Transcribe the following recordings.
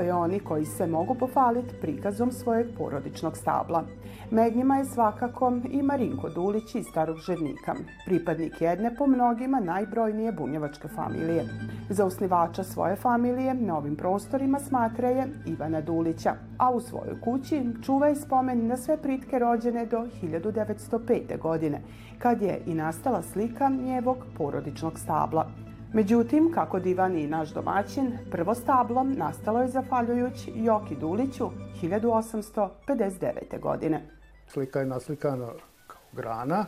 Je oni koji se mogu pofaliti prikazom svojeg porodičnog stabla. Med njima je svakako i Marinko Dulić iz Starog Žernika, pripadnik jedne po mnogima najbrojnije bunjevačke familije. Za osnivača svoje familije na ovim prostorima smatra je Ivana Dulića, a u svojoj kući čuva i spomen na sve pritke rođene do 1905. godine, kad je i nastala slika njevog porodičnog stabla. Međutim, kako divan i naš domaćin, prvo stablom nastalo je zafaljujući Joki Duliću 1859. godine. Slika je naslikana kao grana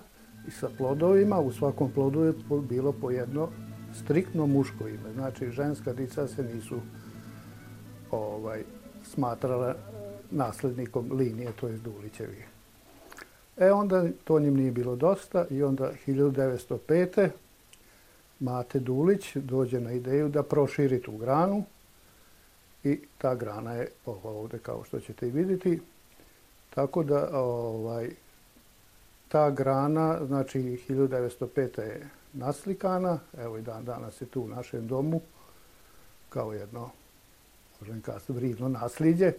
i sa plodovima. U svakom plodu je bilo po jedno striktno muško ime. Znači, ženska dica se nisu ovaj, smatrala naslednikom linije, to je Dulićevi. E onda to njim nije bilo dosta i onda 1905. Mate Dulić dođe na ideju da proširi tu granu i ta grana je ovde kao što ćete i vidjeti. Tako da ovaj, ta grana, znači 1905. je naslikana, evo i dan danas je tu u našem domu kao jedno, vridno nasljeđe.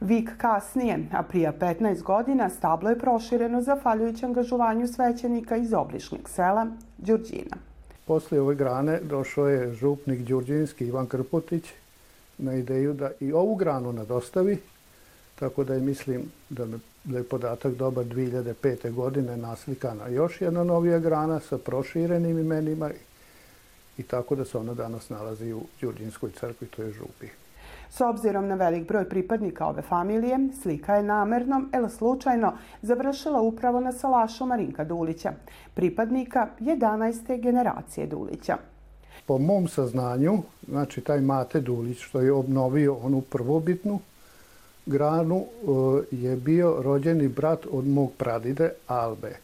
Vik kasnije, a prija 15 godina, stablo je prošireno zahvaljujući angažovanju svećenika iz obližnjeg sela Đurđina. Posle ove grane došao je župnik Đurđinski Ivan Krpotić na ideju da i ovu granu nadostavi, tako da je mislim da, da je podatak dobar 2005. godine naslikana još jedna novija grana sa proširenim imenima i tako da se ona danas nalazi u Đurđinskoj crkvi, to je župi. S obzirom na velik broj pripadnika ove familije, slika je namerno, ili slučajno, završila upravo na salašu Marinka Dulića, pripadnika 11. generacije Dulića. Po mom saznanju, znači taj Mate Dulić što je obnovio onu prvobitnu granu, e, je bio rođeni brat od mog pradide Albe.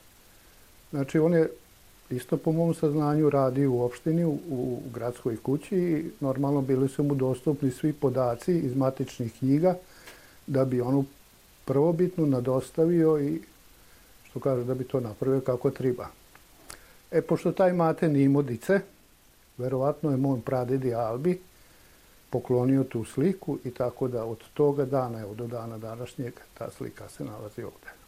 Znači on je isto po mom saznanju radi u opštini, u, u gradskoj kući i normalno bili su mu dostupni svi podaci iz matičnih knjiga da bi onu prvobitnu nadostavio i što kaže da bi to napravio kako treba. E, pošto taj mate nije imao dice, verovatno je moj pradedi Albi poklonio tu sliku i tako da od toga dana, evo do dana današnjeg, ta slika se nalazi ovde.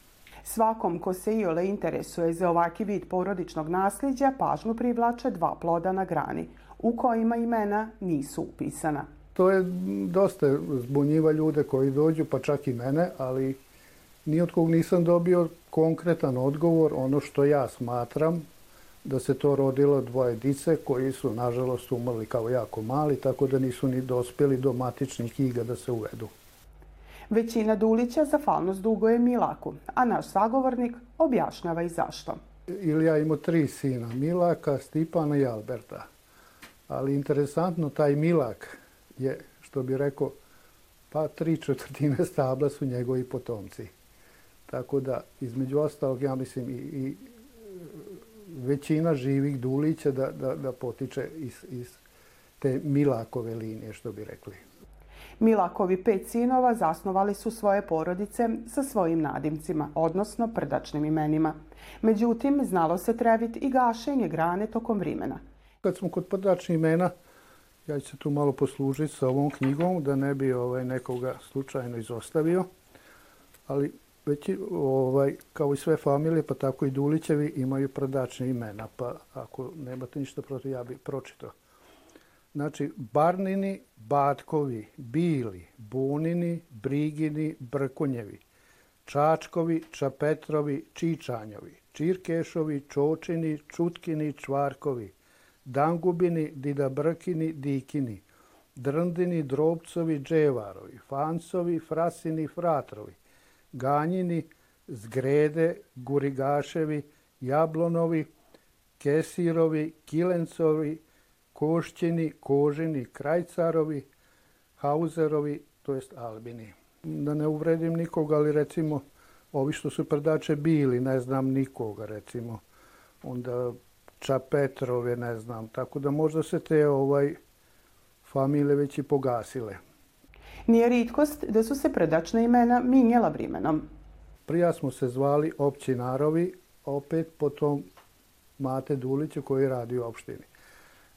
Svakom ko se iole interesuje za ovaki vid porodičnog nasljeđa pažnju privlače dva ploda na grani, u kojima imena nisu upisana. To je dosta zbunjiva ljude koji dođu, pa čak i mene, ali ni od kog nisam dobio konkretan odgovor, ono što ja smatram da se to rodilo dvoje dice koji su nažalost umrli kao jako mali, tako da nisu ni dospeli do matičnih iga da se uvedu. Većina Dulića zahvalnost duguje Milaku, a naš sagovornik objašnjava i zašto. Ilija imao tri sina, Milaka, Stipana i Alberta. Ali interesantno, taj Milak je, što bi rekao, pa tri četvrtine stabla su njegovi potomci. Tako da, između ostalog, ja mislim, i, i većina živih Dulića da, da, da potiče iz, iz te Milakove linije, što bi rekli. Milakovi pet sinova zasnovali su svoje porodice sa svojim nadimcima, odnosno prdačnim imenima. Međutim, znalo se trevit i gašenje grane tokom vrimena. Kad smo kod prdačnih imena, ja ću se tu malo poslužiti sa ovom knjigom da ne bi ovaj, nekoga slučajno izostavio, ali već ovaj, kao i sve familije, pa tako i Dulićevi imaju prdačne imena, pa ako nemate ništa protiv, ja bih pročitao. Znači, Barnini, Batkovi, Bili, Bunini, Brigini, Brkonjevi, Čačkovi, Čapetrovi, Čičanjovi, Čirkešovi, Čočini, Čutkini, Čvarkovi, Dangubini, Didabrkini, Dikini, Drndini, Drobcovi, Dževarovi, Fancovi, Frasini, Fratrovi, Ganjini, Zgrede, Gurigaševi, Jablonovi, Kesirovi, Kilencovi, Košćini, Kožini, Krajcarovi, Hauzerovi, to jest Albini. Da ne uvredim nikoga, ali recimo ovi što su predače bili, ne znam nikoga recimo. Onda Čapetrove, ne znam. Tako da možda se te ovaj familije već i pogasile. Nije ritkost da su se predačna imena minjala vrimenom. Prija smo se zvali općinarovi, opet potom Mate Duliću koji radi u opštini.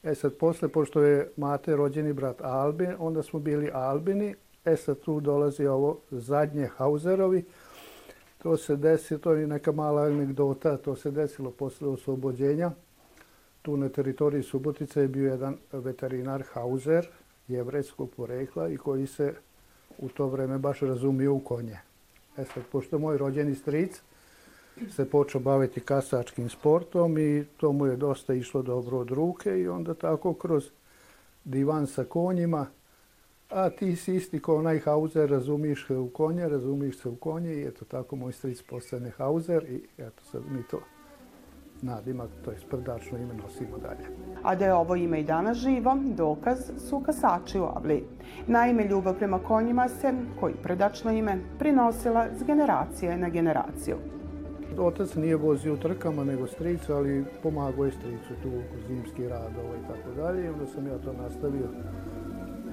E sad, posle, pošto je mate rođeni brat Albin, onda smo bili Albini. E sad, tu dolazi ovo zadnje Hauserovi. To se desi, to je neka mala anegdota, to se desilo posle oslobođenja. Tu na teritoriji Subotice je bio jedan veterinar Hauser, jevrejskog porekla i koji se u to vreme baš razumio u konje. E sad, pošto moj rođeni stric se počeo baviti kasačkim sportom i to mu je dosta išlo dobro od ruke i onda tako kroz divan sa konjima, a ti si isti kao onaj Hauser, razumiš u konje, razumiš se u konje i eto tako moj stric postane Hauser i eto sad mi to nadimak, to je sprdačno ime, nosimo dalje. A da je ovo ime i danas živo, dokaz su kasači u Avli. Naime, ljubav prema konjima se, koji predačno ime, prinosila s generacije na generaciju. Otac nije vozio u trkama, nego stricu, ali pomagao je stricu tu oko zimski radova i tako dalje. I onda sam ja to nastavio.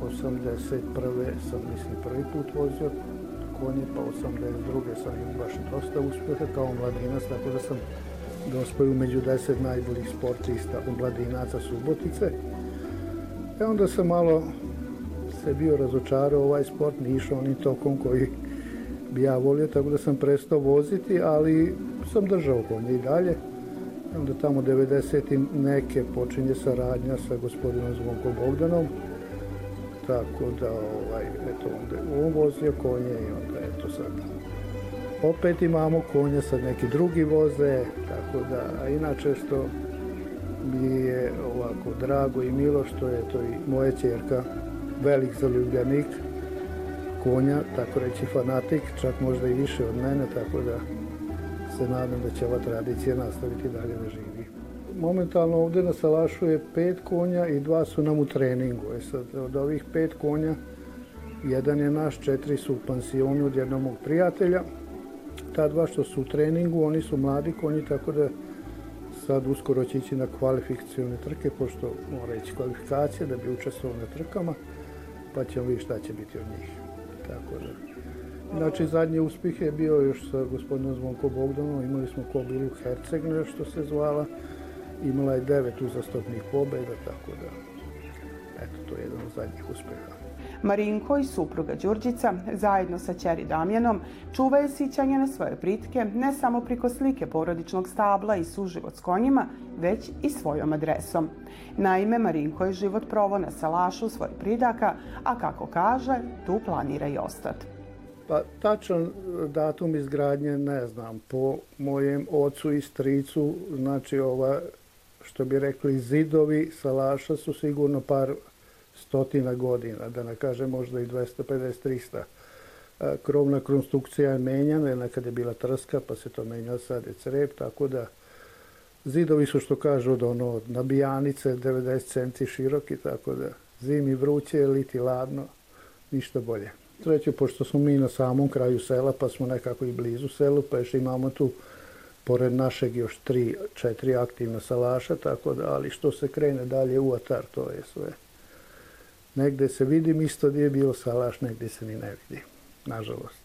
81. sam, mislim, prvi put vozio konje, pa 82. sam imao baš dosta uspeha kao mladinac, tako da sam dospaju među deset najboljih sportista u mladinaca Subotice. E onda sam malo se bio razočarao ovaj sport, nije išao onim tokom koji ja volio, tako da sam prestao voziti, ali sam držao konje i dalje. Onda tamo 90. neke počinje saradnja sa gospodinom Zvonko Bogdanom, tako da ovaj, eto, onda on vozio konje i onda eto sad opet imamo konja, sad neki drugi voze, tako da, a inače što mi je ovako drago i milo što je to i moja čerka velik zaljubljenik konja, tako reći fanatik, čak možda i više od mene, tako da se nadam da će ova tradicija nastaviti dalje da živi. Momentalno ovde na Salašu je pet konja i dva su nam u treningu. E sad, od ovih pet konja, jedan je naš, četiri su u pansionu od jednog mog prijatelja, ta dva što su u treningu, oni su mladi konji, tako da sad uskoro će ići na kvalifikacijone trke, pošto mora ići kvalifikacije da bi učestvovao na trkama, pa ćemo vidjeti šta će biti od njih. Tako da. Znači, zadnji uspjeh je bio još sa gospodinom Zvonko Bogdanom, imali smo Kobilu Hercegnu, što se zvala, imala je devet uzastopnih pobjeda, tako da, eto, to je jedan od zadnjih uspeha. Marinko i supruga Đurđica, zajedno sa ćeri Damjanom, čuvaju sićanje na svoje pritke ne samo priko slike porodičnog stabla i suživot s konjima, već i svojom adresom. Naime, Marinko je život provo na salašu svojih pridaka, a kako kaže, tu planira i ostati. Pa tačan datum izgradnje ne znam. Po mojem ocu i stricu, znači ova, što bi rekli, zidovi salaša su sigurno par stotina godina, da ne kažem možda i 250-300. Krovna konstrukcija je menjana, nekad je bila trska, pa se to menjao, sad je crep, tako da zidovi su što kažu od ono, od nabijanice 90 cm široki, tako da zimi vruće, liti ladno, ništa bolje. Treće, pošto smo mi na samom kraju sela, pa smo nekako i blizu selu, pa još imamo tu pored našeg još tri, četiri aktivna salaša, tako da, ali što se krene dalje u atar, to je sve Negde se vidi isto gdje je bio salaš, negde se ni ne vidi, nažalost.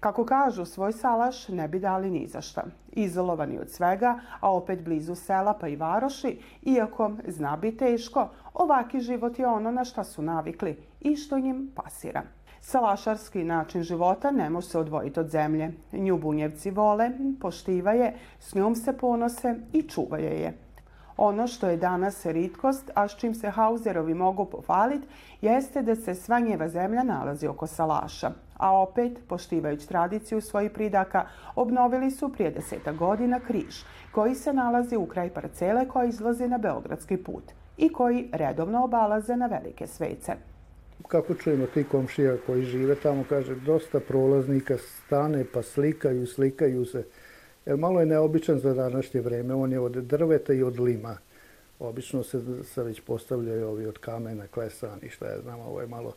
Kako kažu, svoj salaš ne bi dali ni za šta. Izolovani od svega, a opet blizu sela pa i varoši, iako zna bi teško, ovaki život je ono na šta su navikli i što njim pasira. Salašarski način života ne može se odvojiti od zemlje. Nju bunjevci vole, poštiva je, s njom se ponose i čuvaju je. Ono što je danas ritkost, a s čim se Hauserovi mogu pohvaliti, jeste da se sva njeva zemlja nalazi oko salaša. A opet, poštivajući tradiciju svojih pridaka, obnovili su prije deseta godina križ, koji se nalazi u kraj parcele koja izlazi na Beogradski put i koji redovno obalaze na velike svece. Kako čujemo ti komšija koji žive tamo, kaže, dosta prolaznika stane pa slikaju, slikaju se Jer malo je neobičan za današnje vreme. On je od drveta i od lima. Obično se, se već postavljaju ovi od kamena, klesani, šta ja znam, ovo je malo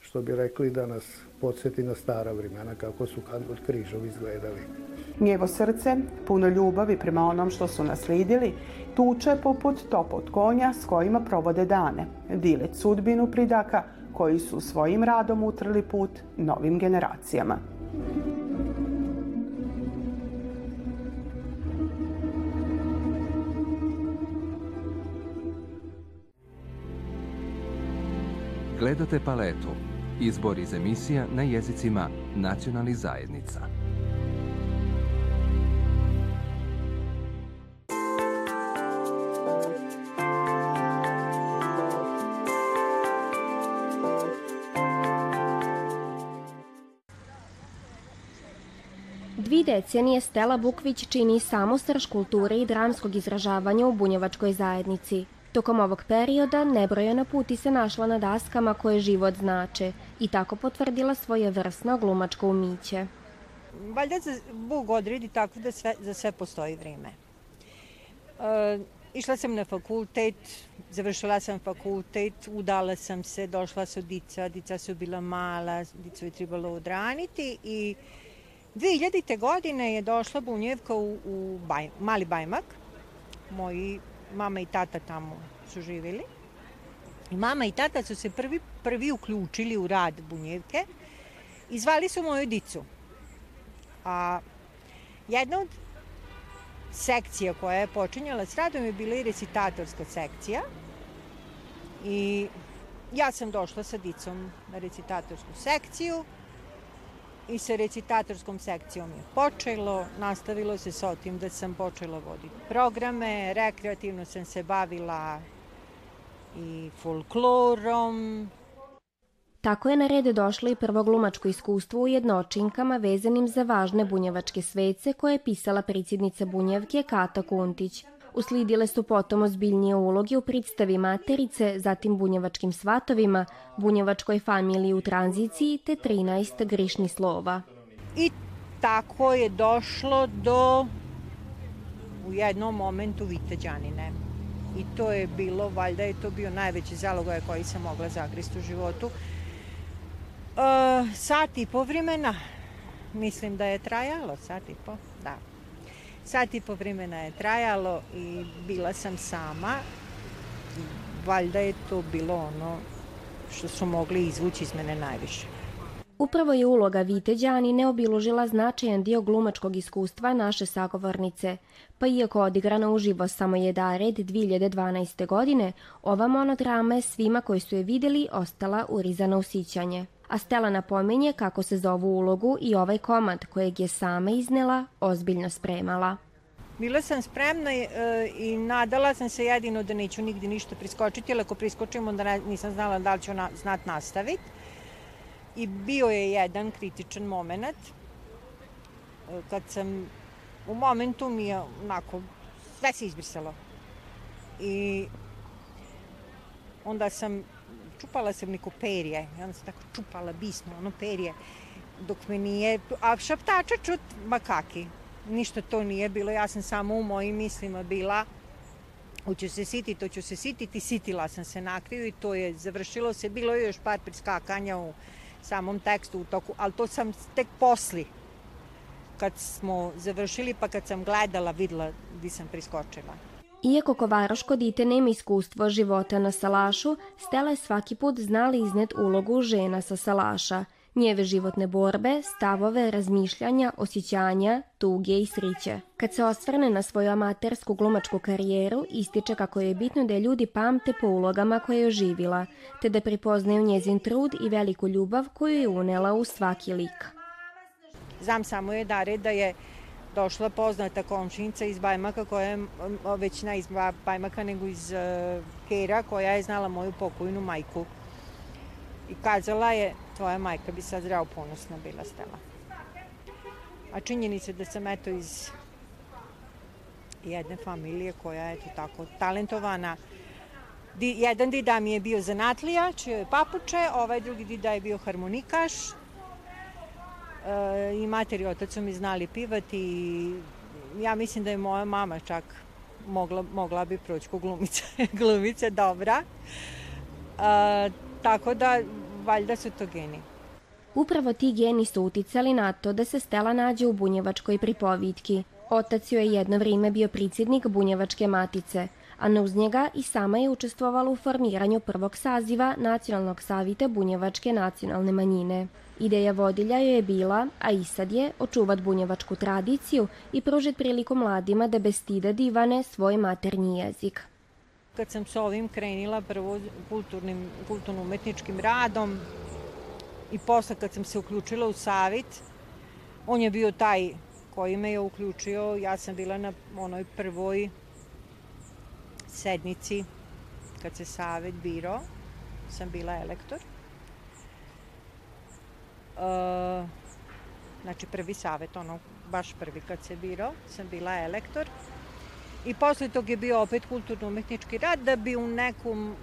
što bi rekli da nas podsjeti na stara vremena kako su kad god križovi izgledali. Njevo srce, puno ljubavi prema onom što su naslijedili, tuče poput topot konja s kojima provode dane, dilet sudbinu pridaka koji su svojim radom utrli put novim generacijama. Gledate paletu. Izbor iz emisija na jezicima nacionalnih zajednica. Dvi decenije Stela Bukvić čini samosrž kulture i dramskog izražavanja u bunjevačkoj zajednici. Tokom ovog perioda nebrojena puti se našla na daskama koje život znače i tako potvrdila svoje vrsno glumačko umiće. Valjda se Bog odredi tako da sve, za sve postoji vreme. E, išla sam na fakultet, završila sam fakultet, udala sam se, došla su dica, dica su bila mala, dicu je trebalo odraniti i 2000. godine je došla Bunjevka u, u Baj, Mali Bajmak. Moji mama i tata tamo su živjeli. I mama i tata su se prvi, prvi uključili u rad Bunjevke i zvali su moju dicu. A jedna od sekcija koja je počinjala s radom je bila i recitatorska sekcija. I ja sam došla sa dicom na recitatorsku sekciju i sa recitatorskom sekcijom je počelo, nastavilo se sa tim da sam počela voditi programe, rekreativno sam se bavila i folklorom. Tako je na red došlo i prvo glumačko iskustvo u jednočinkama vezanim za važne bunjevačke svece koje je pisala predsjednica Bunjevke Kata Kuntić. Uslidile su potom ozbiljnije uloge u predstavi Materice, zatim bunjevačkim svatovima, bunjevačkoj familiji u tranziciji te 13 grišni slova. I tako je došlo do u jednom momentu Viteđanine. I to je bilo, valjda je to bio najveći zalogaj koji sam mogla zagrist u životu. E, sat i po vremena, mislim da je trajalo, sat i po, da. Sat i po vremena je trajalo i bila sam sama. Valjda je to bilo ono što su mogli izvući iz mene najviše. Upravo je uloga Viteđani neobilužila značajan dio glumačkog iskustva naše sagovornice, pa iako odigrana uživo samo je red 2012. godine, ova monodrama je svima koji su je videli ostala urizana u sićanje. A Stela napominje kako se za ovu ulogu i ovaj komad kojeg je sama iznela ozbiljno spremala. Bila sam spremna e, i nadala sam se jedino da neću nigde ništa priskočiti, ali ako priskočim onda nisam znala da li ću na, znat nastaviti. I bio je jedan kritičan moment e, kad sam u momentu mi je onako sve se izbrisalo. I onda sam čupala sam neko perje, i onda sam tako čupala bismo, ono perje, dok me nije, a šaptača čut makaki. Ništa to nije bilo, ja sam samo u mojim mislima bila hoću se sititi, hoću se sititi, sitila sam se na i to je završilo se, bilo je još par priskakanja u samom tekstu u toku, ali to sam tek posli kad smo završili, pa kad sam gledala, videla gdje sam priskočila. Iako kovaroško dite nema iskustvo života na salašu, Stela je svaki put znala iznet ulogu žena sa salaša, njeve životne borbe, stavove, razmišljanja, osjećanja, tuge i sriće. Kad se osvrne na svoju amatersku glumačku karijeru, ističe kako je bitno da je ljudi pamte po ulogama koje je oživila, te da prepoznaju njezin trud i veliku ljubav koju je unela u svaki lik. Znam samo je Dare da je došla poznata komšinica iz Bajmaka koja je već ne iz Bajmaka nego iz uh, Kera koja je znala moju pokojnu majku. I kazala je, tvoja majka bi sad zdravo ponosna bila stela. A činjenica da sam eto iz jedne familije koja je eto tako talentovana. Di, jedan dida mi je bio zanatlija, čije je papuče, ovaj drugi dida je bio harmonikaš, E, i mater i otac su mi znali pivati i ja mislim da je moja mama čak mogla, mogla bi proći ko glumica, glumica dobra. E, tako da, valjda su to geni. Upravo ti geni su uticali na to da se Stela nađe u bunjevačkoj pripovitki. Otac joj je jedno vrijeme bio predsjednik bunjevačke matice, a na uz njega i sama je učestvovala u formiranju prvog saziva Nacionalnog savita bunjevačke nacionalne manjine. Ideja vodilja joj je bila, a i sad je, očuvat bunjevačku tradiciju i pružit priliku mladima da bez stida divane svoj maternji jezik. Kad sam sa ovim krenila prvo kulturnim, kulturno-umetničkim radom i posle kad sam se uključila u savit, on je bio taj koji me je uključio. Ja sam bila na onoj prvoj sednici kad se savet biro, sam bila elektor. Uh, znači prvi savet, ono baš prvi kad se biro, sam bila elektor. I posle tog je bio opet kulturno-umetnički rad da bi u nekom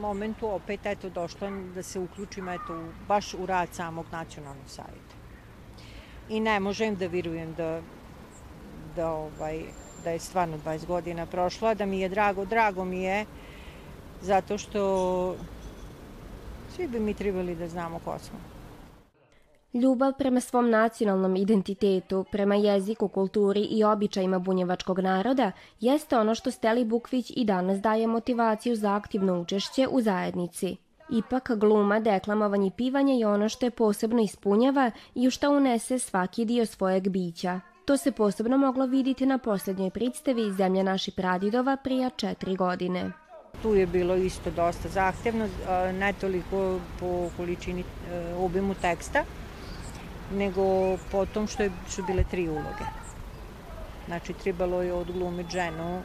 momentu opet eto došla da se uključim eto u, baš u rad samog nacionalnog savjeta. I ne možem da virujem da da ovaj da je stvarno 20 godina prošla, da mi je drago, drago mi je zato što svi bi mi trebali da znamo ko smo. Ljubav prema svom nacionalnom identitetu, prema jeziku, kulturi i običajima bunjevačkog naroda jeste ono što Steli Bukvić i danas daje motivaciju za aktivno učešće u zajednici. Ipak gluma, deklamovanje i pivanje je ono što je posebno ispunjava i u što unese svaki dio svojeg bića. To se posebno moglo vidjeti na posljednjoj predstavi Zemlja naših pradidova prija četiri godine. Tu je bilo isto dosta zahtevno, ne toliko po količini e, obimu teksta, nego po tom što je, su bile tri uloge. Znači, trebalo je odglumiti ženu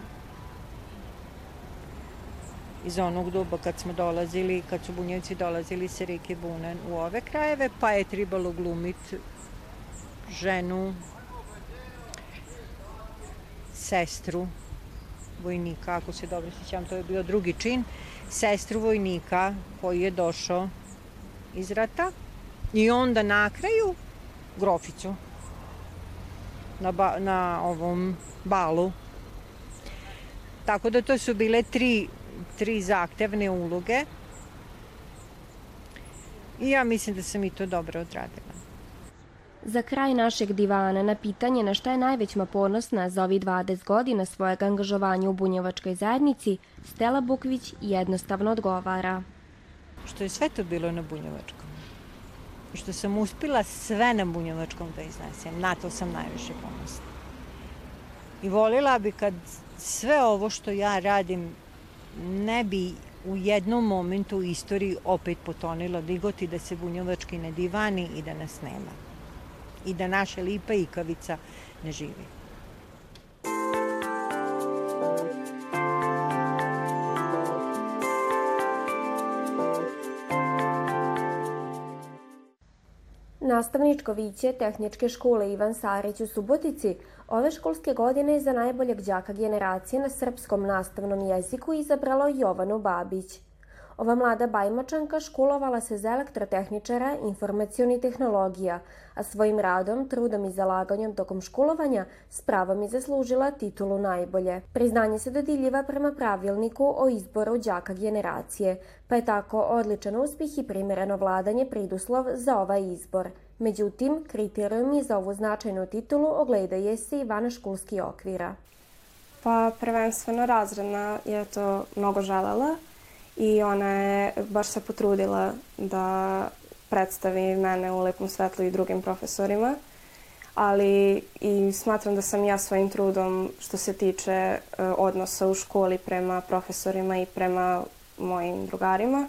iz onog doba kad smo dolazili, kad su bunjevci dolazili sa reke Bunan u ove krajeve, pa je trebalo glumiti ženu, sestru vojnika, ako se dobro sjećam, to je bio drugi čin, sestru vojnika koji je došao iz rata i onda na kraju groficu na, ba, na ovom balu. Tako da to su bile tri, tri zahtevne uloge i ja mislim da sam i to dobro odradila. Za kraj našeg divana na pitanje na šta je najvećma ponosna za ovih 20 godina svojeg angažovanja u bunjevačkoj zajednici, Stela Bukvić jednostavno odgovara. Što je sve to bilo na bunjevačkom što sam uspila sve na bunjevačkom da iznesem. Na to sam najviše ponosna. I volila bi kad sve ovo što ja radim ne bi u jednom momentu u istoriji opet potonilo digoti da se bunjevački ne divani i da nas nema. I da naša lipa ikavica ne živi. Nastavničko viće Tehničke škole Ivan Sarić u Subotici ove školske godine za najboljeg đaka generacije na srpskom nastavnom jeziku izabralo Jovanu Babić. Ova mlada bajmačanka školovala se za elektrotehničara informacioni tehnologija, a svojim radom, trudom i zalaganjem tokom školovanja s pravom je zaslužila titulu najbolje. Priznanje se dodiljiva prema pravilniku o izboru đaka generacije, pa je tako odličan uspih i primjereno vladanje priduslov za ovaj izbor. Međutim, kriterijumi za ovu značajnu titulu ogledaje se i van školskih okvira. Pa prvenstveno razredna je to mnogo želela, i ona je baš se potrudila da predstavi mene u lepom svetlu i drugim profesorima. Ali i smatram da sam ja svojim trudom što se tiče uh, odnosa u školi prema profesorima i prema mojim drugarima,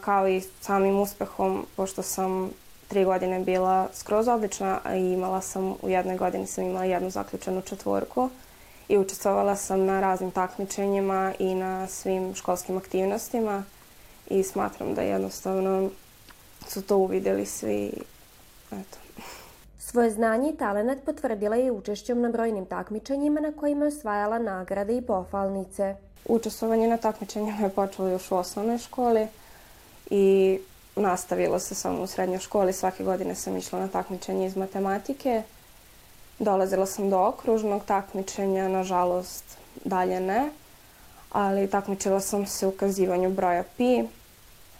kao i samim uspehom, pošto sam tri godine bila skroz odlična i imala sam u jednoj godini sam imala jednu zaključenu četvorku i učestvovala sam na raznim takmičenjima i na svim školskim aktivnostima i smatram da jednostavno su to uvideli svi. Eto. Svoje znanje i talenat potvrdila je učešćom na brojnim takmičenjima na kojima je osvajala nagrade i pohvalnice. Učestvovanje na takmičenjima je počelo još u osnovnoj školi i nastavilo se samo u srednjoj školi. Svake godine sam išla na takmičenje iz matematike Dolazila sam do okružnog takmičenja, nažalost dalje ne, ali takmičila sam se u kazivanju broja pi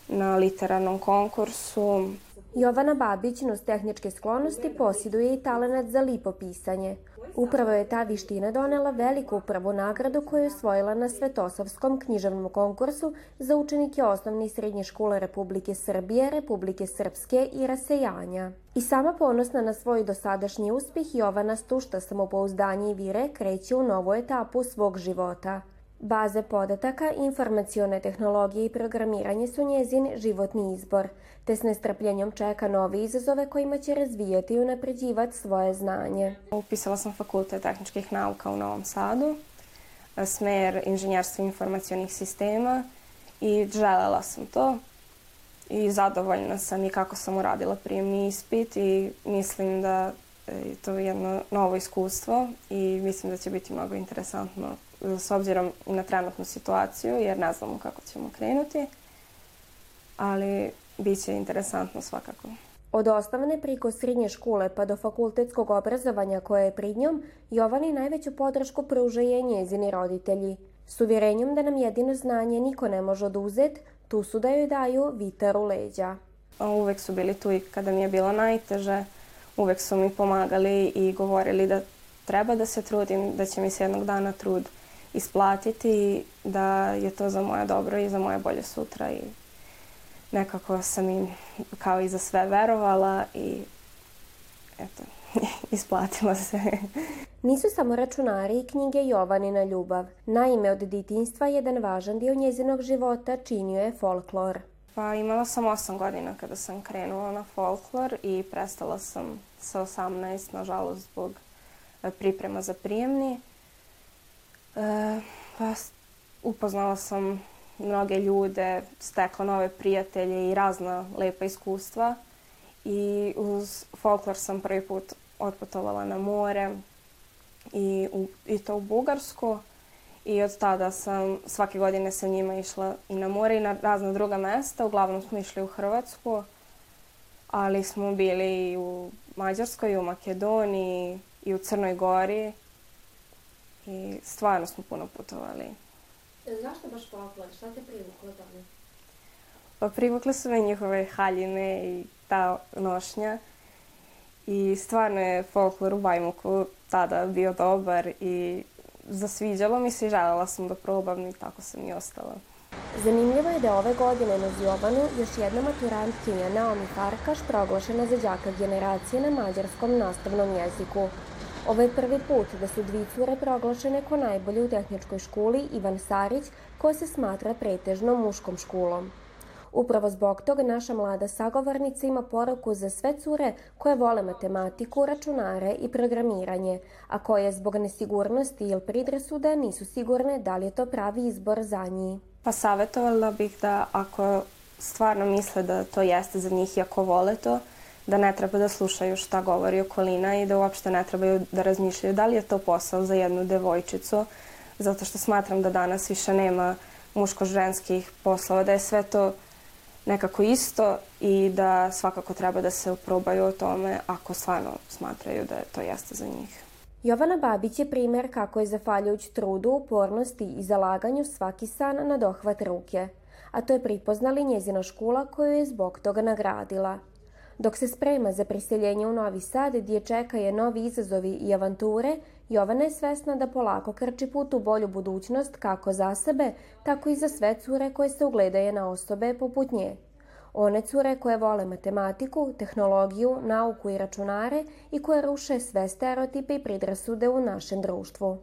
na literarnom konkursu. Jovana Babić nos tehničke sklonosti posjeduje i talenat za lipopisanje. Upravo je ta viština donela veliku prvu nagradu koju je osvojila na Svetosavskom književnom konkursu za učenike osnovne i srednje škole Republike Srbije, Republike Srpske i Rasejanja. I sama ponosna na svoj dosadašnji uspeh Jovana stušta samopouzdanje i vire kreće u novu etapu svog života. Baze podataka, informacione tehnologije i programiranje su njezin životni izbor, te s nestrpljenjom čeka nove izazove kojima će razvijati i unapređivati svoje znanje. Upisala sam fakultet tehničkih nauka u Novom Sadu, smer inženjerstva informacijonih sistema i želela sam to i zadovoljna sam i kako sam uradila prijemni ispit i mislim da je to jedno novo iskustvo i mislim da će biti mnogo interesantno s obzirom na trenutnu situaciju jer ne znamo kako ćemo krenuti, ali bit će interesantno svakako. Od osnovne priko srednje škole pa do fakultetskog obrazovanja koje je prid njom, Jovani najveću podršku pružaju njezini roditelji. S uvjerenjem da nam jedino znanje niko ne može oduzet, tu su da joj daju vitar u leđa. Uvek su bili tu i kada mi je bilo najteže, uvek su mi pomagali i govorili da treba da se trudim, da će mi se jednog dana trud isplatiti, da je to za moje dobro i za moje bolje sutra i nekako sam im kao i za sve verovala i eto, isplatilo se. Nisu samo računari i knjige Jovanina ljubav. Naime, od ditinstva jedan važan dio njezinog života činio je folklor. Pa imala sam 8 godina kada sam krenula na folklor i prestala sam sa 18, nažalost, zbog e, priprema za prijemni. E, pa upoznala sam mnoge ljude, stekla nove prijatelje i razna lepa iskustva. I uz folklor sam prvi put otputovala na more i, u, i to u Bugarsku. I od tada sam svake godine sa njima išla i na more i na razna druga mesta. Uglavnom smo išli u Hrvatsku, ali smo bili i u Mađarskoj, i u Makedoniji, i u Crnoj Gori. I stvarno smo puno putovali. Zašto baš folklor? Šta te privuklo tome? Pa privukle su me njihove haljine i ta nošnja. I stvarno je folklor u Bajmuku tada bio dobar i zasviđalo mi se i želela sam da probam i tako sam i ostala. Zanimljivo je da ove godine na Zjobanu još jedna maturantkinja Naomi Farkaš proglašena za đaka generacije na mađarskom nastavnom jeziku. Ovo je prvi put da su dvi proglašene ko najbolje u tehničkoj školi Ivan Sarić, koja se smatra pretežno muškom školom. Upravo zbog toga naša mlada sagovornica ima poruku za sve cure koje vole matematiku, računare i programiranje, a koje zbog nesigurnosti ili pridrasuda nisu sigurne da li je to pravi izbor za njih. Pa savjetovala bih da ako stvarno misle da to jeste za njih i ako vole to, da ne treba da slušaju šta govori okolina i da uopšte ne trebaju da razmišljaju da li je to posao za jednu devojčicu, zato što smatram da danas više nema muško-ženskih poslova, da je sve to nekako isto i da svakako treba da se probaju o tome ako stvarno smatraju da to jeste za njih. Jovana Babić je primer kako je zafaljujuć trudu, upornosti i zalaganju svaki san na dohvat ruke, a to je pripoznali njezina škola koju je zbog toga nagradila. Dok se sprema za priseljenje u Novi Sad gdje čekaju novi izazovi i avanture, Jovana je svesna da polako krči put u bolju budućnost kako za sebe, tako i za sve cure koje se ugledaju na osobe poput nje. One cure koje vole matematiku, tehnologiju, nauku i računare i koje ruše sve stereotipe i pridrasude u našem društvu.